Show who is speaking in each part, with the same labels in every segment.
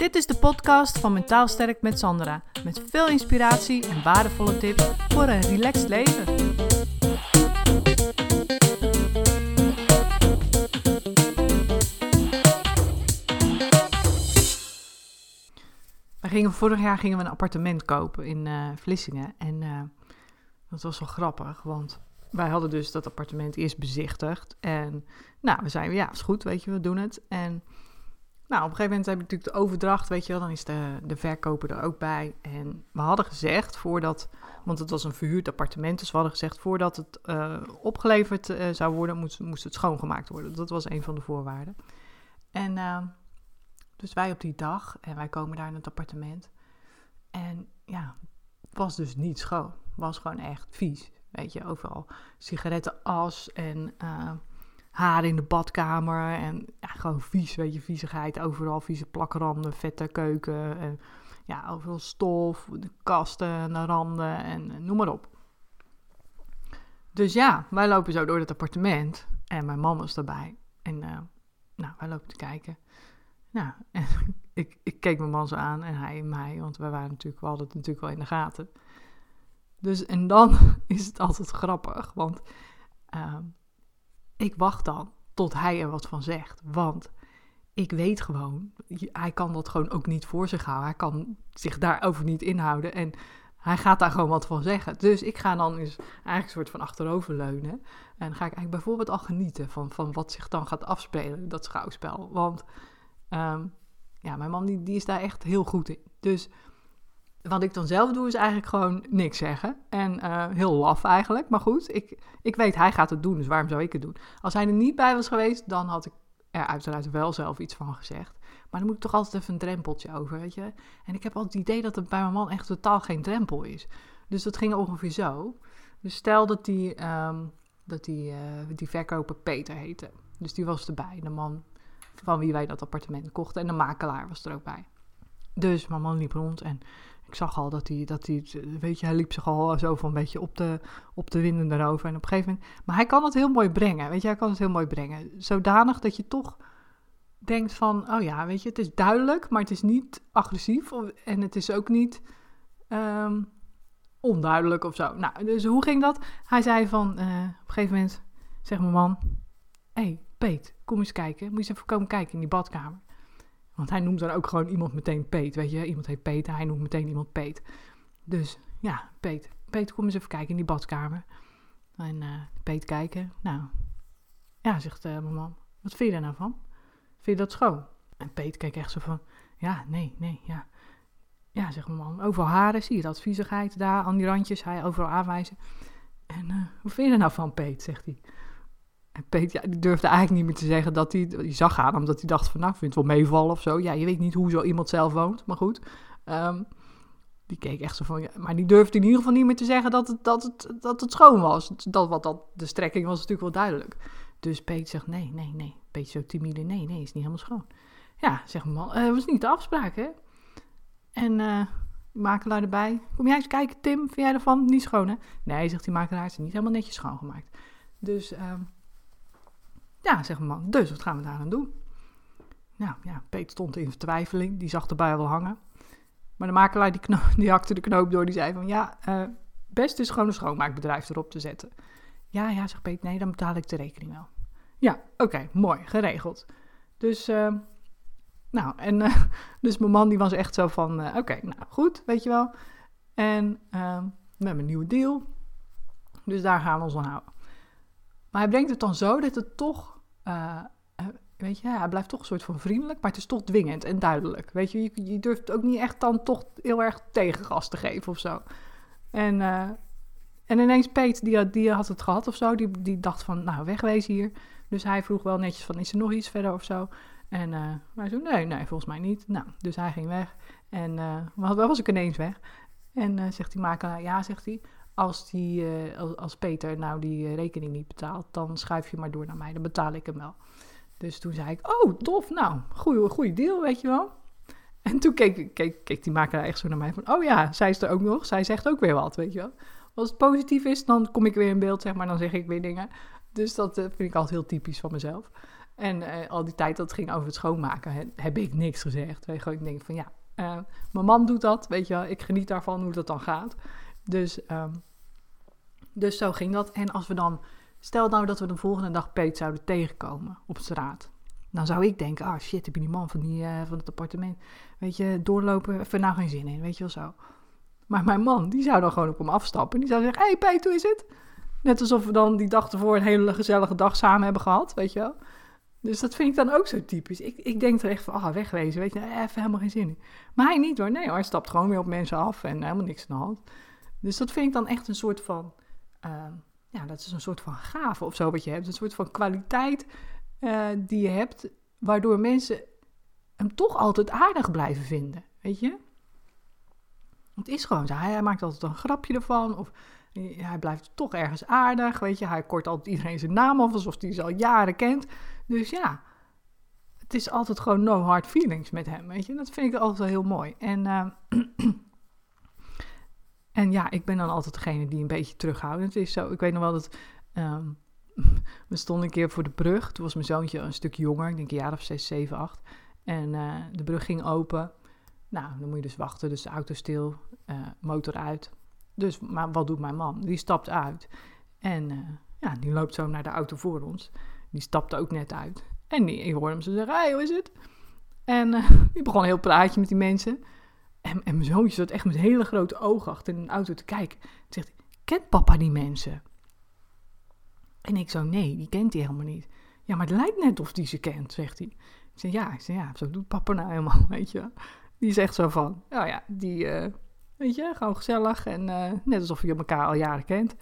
Speaker 1: Dit is de podcast van Mentaal Sterk met Sandra. Met veel inspiratie en waardevolle tips voor een relaxed leven. We gingen, vorig jaar gingen we een appartement kopen in uh, Vlissingen. En uh, dat was wel grappig, want wij hadden dus dat appartement eerst bezichtigd. En nou, we zeiden, ja, is goed, weet je, we doen het. En nou, op een gegeven moment heb je natuurlijk de overdracht, weet je wel, dan is de, de verkoper er ook bij. En we hadden gezegd, voordat, want het was een verhuurd appartement, dus we hadden gezegd, voordat het uh, opgeleverd uh, zou worden, moest, moest het schoongemaakt worden. Dat was een van de voorwaarden. En uh, dus wij op die dag, en wij komen daar in het appartement. En ja, het was dus niet schoon. Het was gewoon echt vies. Weet je, overal sigarettenas en haar in de badkamer. En ja, gewoon vies, weet je, viezigheid. Overal vieze plakranden, vette keuken. En ja, overal stof, de kasten, de randen en noem maar op. Dus ja, wij lopen zo door het appartement. En mijn man was erbij. En uh, nou, wij lopen te kijken. Nou, en ik, ik keek mijn man zo aan en hij mij. Want we waren natuurlijk, we hadden het natuurlijk wel in de gaten. Dus en dan is het altijd grappig. Want uh, ik wacht dan tot hij er wat van zegt. Want ik weet gewoon, hij kan dat gewoon ook niet voor zich houden. Hij kan zich daarover niet inhouden. En hij gaat daar gewoon wat van zeggen. Dus ik ga dan eens eigenlijk een soort van achteroverleunen. En ga ik eigenlijk bijvoorbeeld al genieten van, van wat zich dan gaat afspelen, dat schouwspel. Want um, ja, mijn man die, die is daar echt heel goed in. Dus wat ik dan zelf doe, is eigenlijk gewoon niks zeggen. En uh, heel laf eigenlijk. Maar goed, ik, ik weet, hij gaat het doen, dus waarom zou ik het doen? Als hij er niet bij was geweest, dan had ik er uiteraard wel zelf iets van gezegd. Maar dan moet ik toch altijd even een drempeltje over, weet je. En ik heb altijd het idee dat het bij mijn man echt totaal geen drempel is. Dus dat ging ongeveer zo. Dus stel dat die, um, dat die, uh, die verkoper Peter heette. Dus die was erbij, de man van wie wij dat appartement kochten. En de makelaar was er ook bij. Dus mijn man liep rond en ik zag al dat hij, dat hij, weet je, hij liep zich al zo van een beetje op de, op de winden erover. En op gegeven moment, maar hij kan het heel mooi brengen, weet je, hij kan het heel mooi brengen. Zodanig dat je toch denkt van, oh ja, weet je, het is duidelijk, maar het is niet agressief. En het is ook niet um, onduidelijk of zo. Nou, dus hoe ging dat? Hij zei van, uh, op een gegeven moment, zeg mijn man, hé, hey, Peet, kom eens kijken. Moet je eens even komen kijken in die badkamer. Want hij noemt dan ook gewoon iemand meteen Peet. Weet je, iemand heet Peet, hij noemt meteen iemand Peet. Dus ja, Peet. Peet, kom eens even kijken in die badkamer. En uh, Peet kijken. Nou, ja, zegt uh, mijn man. Wat vind je daar nou van? Vind je dat schoon? En Peet kijkt echt zo van, ja, nee, nee, ja. Ja, zegt mijn man. Overal haren, zie je dat? Viezigheid daar, aan die randjes, hij overal aanwijzen. En uh, wat vind je er nou van, Peet? Zegt hij. En Peet, ja, die durfde eigenlijk niet meer te zeggen dat hij... Die zag aan, omdat hij dacht van, nou, ik vind het wel meevallen of zo. Ja, je weet niet hoe zo iemand zelf woont, maar goed. Um, die keek echt zo van... Ja, maar die durfde in ieder geval niet meer te zeggen dat het, dat het, dat het schoon was. Dat, wat dat, de strekking was natuurlijk wel duidelijk. Dus Peet zegt, nee, nee, nee. Peet zo timide, nee, nee, is niet helemaal schoon. Ja, zeg maar, uh, dat was niet de afspraak, hè? En uh, makelaar erbij. Kom jij eens kijken, Tim, vind jij ervan? Niet schoon, hè? Nee, zegt die makelaar, is niet helemaal netjes schoongemaakt. Dus... Um, ja, zegt mijn man, dus wat gaan we daar aan doen? Nou ja, Peter stond in vertwijfeling, die zag erbij wel hangen. Maar de makelaar die, knoop, die hakte de knoop door, die zei van ja, uh, best is gewoon een schoonmaakbedrijf erop te zetten. Ja, ja, zegt Peter, nee, dan betaal ik de rekening wel. Ja, oké, mooi, geregeld. Dus, uh, nou, en uh, dus mijn man die was echt zo van, oké, okay, nou goed, weet je wel. En ehm, we hebben een nieuwe deal, dus daar gaan we ons aan houden. Maar hij brengt het dan zo dat het toch, uh, weet je, hij blijft toch een soort van vriendelijk, maar het is toch dwingend en duidelijk. Weet je, je, je durft ook niet echt dan toch heel erg tegengas te geven of zo. En, uh, en ineens Peet, die, die had het gehad of zo, die, die dacht van, nou, wegwezen hier. Dus hij vroeg wel netjes van, is er nog iets verder of zo? En uh, hij zei, nee, nee, volgens mij niet. Nou, dus hij ging weg. En uh, was ik ineens weg. En uh, zegt die makelaar, ja, zegt hij, als, die, uh, als, Peter nou die uh, rekening niet betaalt, dan schuif je maar door naar mij, dan betaal ik hem wel. Dus toen zei ik, oh, tof, nou, goeie, goeie deal, weet je wel. En toen keek, keek, keek die makelaar echt zo naar mij van, oh ja, zij is er ook nog, zij zegt ook weer wat, weet je wel. Als het positief is, dan kom ik weer in beeld, zeg maar, dan zeg ik weer dingen. Dus dat uh, vind ik altijd heel typisch van mezelf. En eh, al die tijd dat het ging over het schoonmaken, heb ik niks gezegd. Weet je, ik denk van ja, mijn man doet dat, weet je wel. Ik geniet daarvan hoe dat dan gaat. Dus, um, dus zo ging dat. En als we dan, stel nou dat we de volgende dag Peet zouden tegenkomen op straat. Dan zou ik denken, ah shit, heb je die man van, die, uh, van het appartement, weet je, doorlopen, even nou geen zin in, weet je wel zo. Maar mijn man, die zou dan gewoon op hem afstappen. En die zou zeggen, hé hey, Peet, hoe is het? Net alsof we dan die dag ervoor een hele gezellige dag samen hebben gehad, weet je wel. Dus dat vind ik dan ook zo typisch. Ik, ik denk er echt van, ah, wegwezen, weet je, even helemaal geen zin in. Maar hij niet hoor, nee hoor, hij stapt gewoon weer op mensen af en helemaal niks aan de hand. Dus dat vind ik dan echt een soort van, uh, ja, dat is een soort van gave of zo wat je hebt. Een soort van kwaliteit uh, die je hebt, waardoor mensen hem toch altijd aardig blijven vinden, weet je. Het is gewoon zo, hij, hij maakt altijd een grapje ervan of hij blijft toch ergens aardig, weet je. Hij kort altijd iedereen zijn naam af, alsof hij ze al jaren kent. Dus ja, het is altijd gewoon no hard feelings met hem, weet je. Dat vind ik altijd wel heel mooi. En, uh, en ja, ik ben dan altijd degene die een beetje terughoudend is. Zo, ik weet nog wel dat... Um, we stonden een keer voor de brug. Toen was mijn zoontje een stuk jonger, ik denk een jaar of zes, zeven, acht. En uh, de brug ging open. Nou, dan moet je dus wachten. Dus de auto stil, uh, motor uit. Dus, maar wat doet mijn man? Die stapt uit. En uh, ja, die loopt zo naar de auto voor ons. Die stapte ook net uit. En die, ik hoorde hem zo zeggen, hey, hoe is het? En die begon een heel praatje met die mensen. En, en mijn zoontje zat echt met hele grote ogen achter in de auto te kijken. Zegt kent papa die mensen? En ik zo, nee, die kent hij helemaal niet. Ja, maar het lijkt net of die ze kent, zegt hij. Ik zeg, ja, ik zeg, ja, zo doet papa nou helemaal, weet je. Die zegt zo van, nou ja, die, uh, weet je, gewoon gezellig en uh, net alsof je elkaar al jaren kent.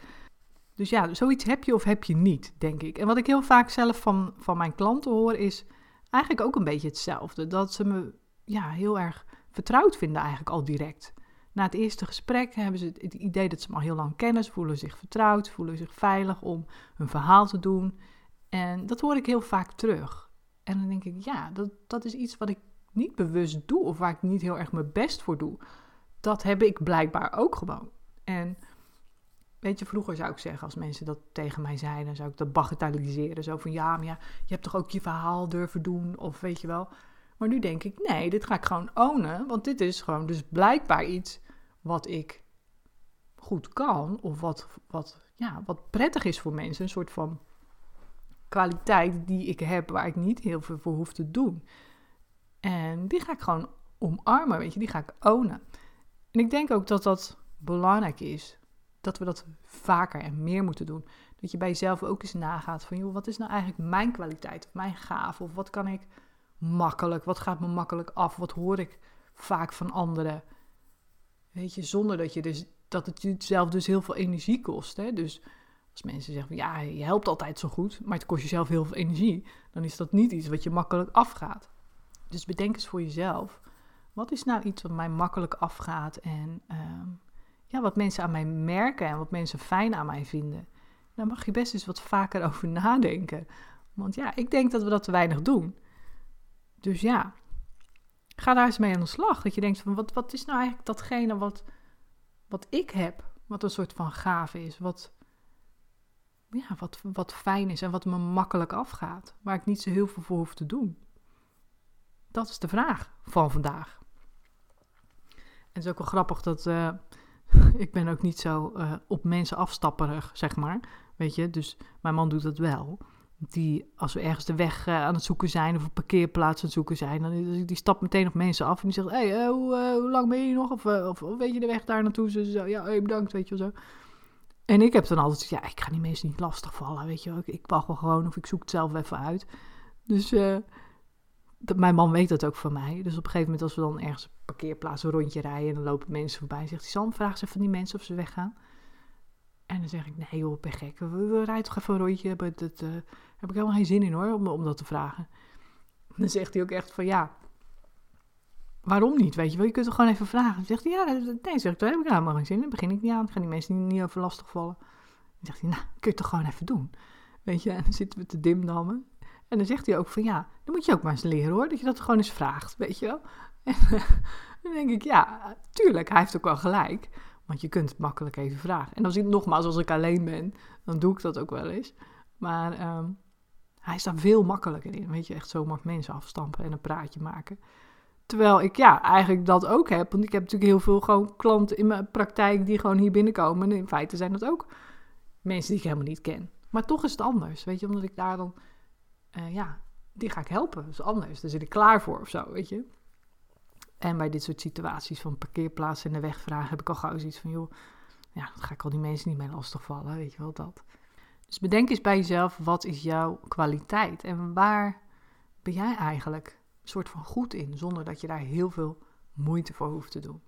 Speaker 1: Dus ja, zoiets heb je of heb je niet, denk ik. En wat ik heel vaak zelf van, van mijn klanten hoor, is eigenlijk ook een beetje hetzelfde. Dat ze me ja, heel erg vertrouwd vinden eigenlijk al direct. Na het eerste gesprek hebben ze het idee dat ze me al heel lang kennen. Ze voelen zich vertrouwd, voelen zich veilig om hun verhaal te doen. En dat hoor ik heel vaak terug. En dan denk ik, ja, dat, dat is iets wat ik niet bewust doe of waar ik niet heel erg mijn best voor doe. Dat heb ik blijkbaar ook gewoon. En Weet je, vroeger zou ik zeggen, als mensen dat tegen mij zeiden, zou ik dat bagatelliseren. Zo van, ja, maar ja, je hebt toch ook je verhaal durven doen, of weet je wel. Maar nu denk ik, nee, dit ga ik gewoon ownen, want dit is gewoon dus blijkbaar iets wat ik goed kan, of wat, wat, ja, wat prettig is voor mensen. Een soort van kwaliteit die ik heb, waar ik niet heel veel voor hoef te doen. En die ga ik gewoon omarmen, weet je, die ga ik ownen. En ik denk ook dat dat belangrijk is dat we dat vaker en meer moeten doen. Dat je bij jezelf ook eens nagaat van, joh, wat is nou eigenlijk mijn kwaliteit of mijn gave? Of wat kan ik makkelijk, wat gaat me makkelijk af? Wat hoor ik vaak van anderen? Weet je, zonder dat, je dus, dat het jezelf dus heel veel energie kost. Hè? Dus als mensen zeggen, ja, je helpt altijd zo goed, maar het kost jezelf heel veel energie, dan is dat niet iets wat je makkelijk afgaat. Dus bedenk eens voor jezelf, wat is nou iets wat mij makkelijk afgaat en... Uh, ja, wat mensen aan mij merken en wat mensen fijn aan mij vinden. Daar mag je best eens wat vaker over nadenken. Want ja, ik denk dat we dat te weinig doen. Dus ja, ga daar eens mee aan de slag. Dat je denkt van, wat, wat is nou eigenlijk datgene wat, wat ik heb? Wat een soort van gave is. Wat, ja, wat, wat fijn is en wat me makkelijk afgaat. Waar ik niet zo heel veel voor hoef te doen. Dat is de vraag van vandaag. En het is ook wel grappig dat... Uh, ik ben ook niet zo uh, op mensen afstapperig, zeg maar. Weet je, dus mijn man doet dat wel. Die, als we ergens de weg uh, aan het zoeken zijn of een parkeerplaats aan het zoeken zijn, dan die stapt meteen op mensen af en die zegt: hey, uh, hoe, hoe, lang ben je nog? Of, weet je de weg daar naartoe? Zo, zo ja, hey, bedankt, weet je wel zo. En ik heb dan altijd ja, ik ga die mensen niet lastigvallen, weet je wel. Ik, ik wacht wel gewoon of ik zoek het zelf even uit. Dus mijn man weet dat ook van mij. Dus op een gegeven moment als we dan ergens een parkeerplaats rondje rijden... en dan lopen mensen voorbij, zegt hij... Sam, vraag ze van die mensen of ze weggaan. En dan zeg ik, nee joh, ben gek. We, rijden toch even een rondje. Maar dat uh, heb ik helemaal geen zin in hoor, om, dat te vragen. Dan zegt hij ook echt van, ja... Waarom niet, weet je wel? Je kunt toch gewoon even vragen. Dan zegt hij, ja, nee, zeg ik, daar heb ik helemaal geen zin in. Begin ik niet aan. Dan gaan die mensen niet, niet over lastig vallen. Dan zegt hij, nou, kun je het toch gewoon even doen. Weet je, en dan zitten we te dimdammen. En dan zegt hij ook van ja, dan moet je ook maar eens leren hoor, dat je dat gewoon eens vraagt, weet je wel. En dan denk ik, ja, tuurlijk, hij heeft ook wel gelijk. Want je kunt het makkelijk even vragen. En als ik nogmaals, als ik alleen ben, dan doe ik dat ook wel eens. Maar um, Hij is veel makkelijker in. Weet je, echt zomaar mensen afstampen en een praatje maken. Terwijl ik ja, eigenlijk dat ook heb. Want ik heb natuurlijk heel veel gewoon klanten in mijn praktijk die gewoon hier binnenkomen. En in feite zijn dat ook mensen die ik helemaal niet ken. Maar toch is het anders. Weet je, omdat ik daar dan, uh, ja, die ga ik helpen. Dat is anders. Daar zit ik klaar voor of zo, weet je. En bij dit soort situaties van parkeerplaatsen en de wegvragen heb ik al gauw zoiets van, joh, ja, dan ga ik al die mensen niet mee lastigvallen, weet je wel, dat. Dus bedenk eens bij jezelf, wat is jouw kwaliteit en waar ben jij eigenlijk een soort van goed in, zonder dat je daar heel veel moeite voor hoeft te doen.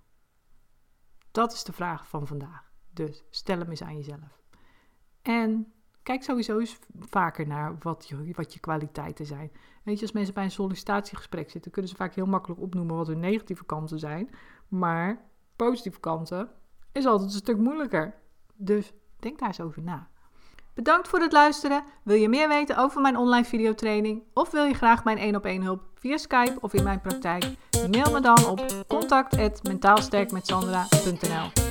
Speaker 1: Dat is de vraag van vandaag. Dus stel hem eens aan jezelf. En kijk sowieso eens vaker naar wat je, wat je kwaliteiten zijn. Weet je, als mensen bij een sollicitatiegesprek zitten, kunnen ze vaak heel makkelijk opnoemen wat hun negatieve kanten zijn. Maar positieve kanten is altijd een stuk moeilijker. Dus denk daar eens over na. Bedankt voor het luisteren. Wil je meer weten over mijn online videotraining of wil je graag mijn 1 op 1 hulp via Skype of in mijn praktijk? Mail me dan op contact@mentaalsterkmetsandra.nl.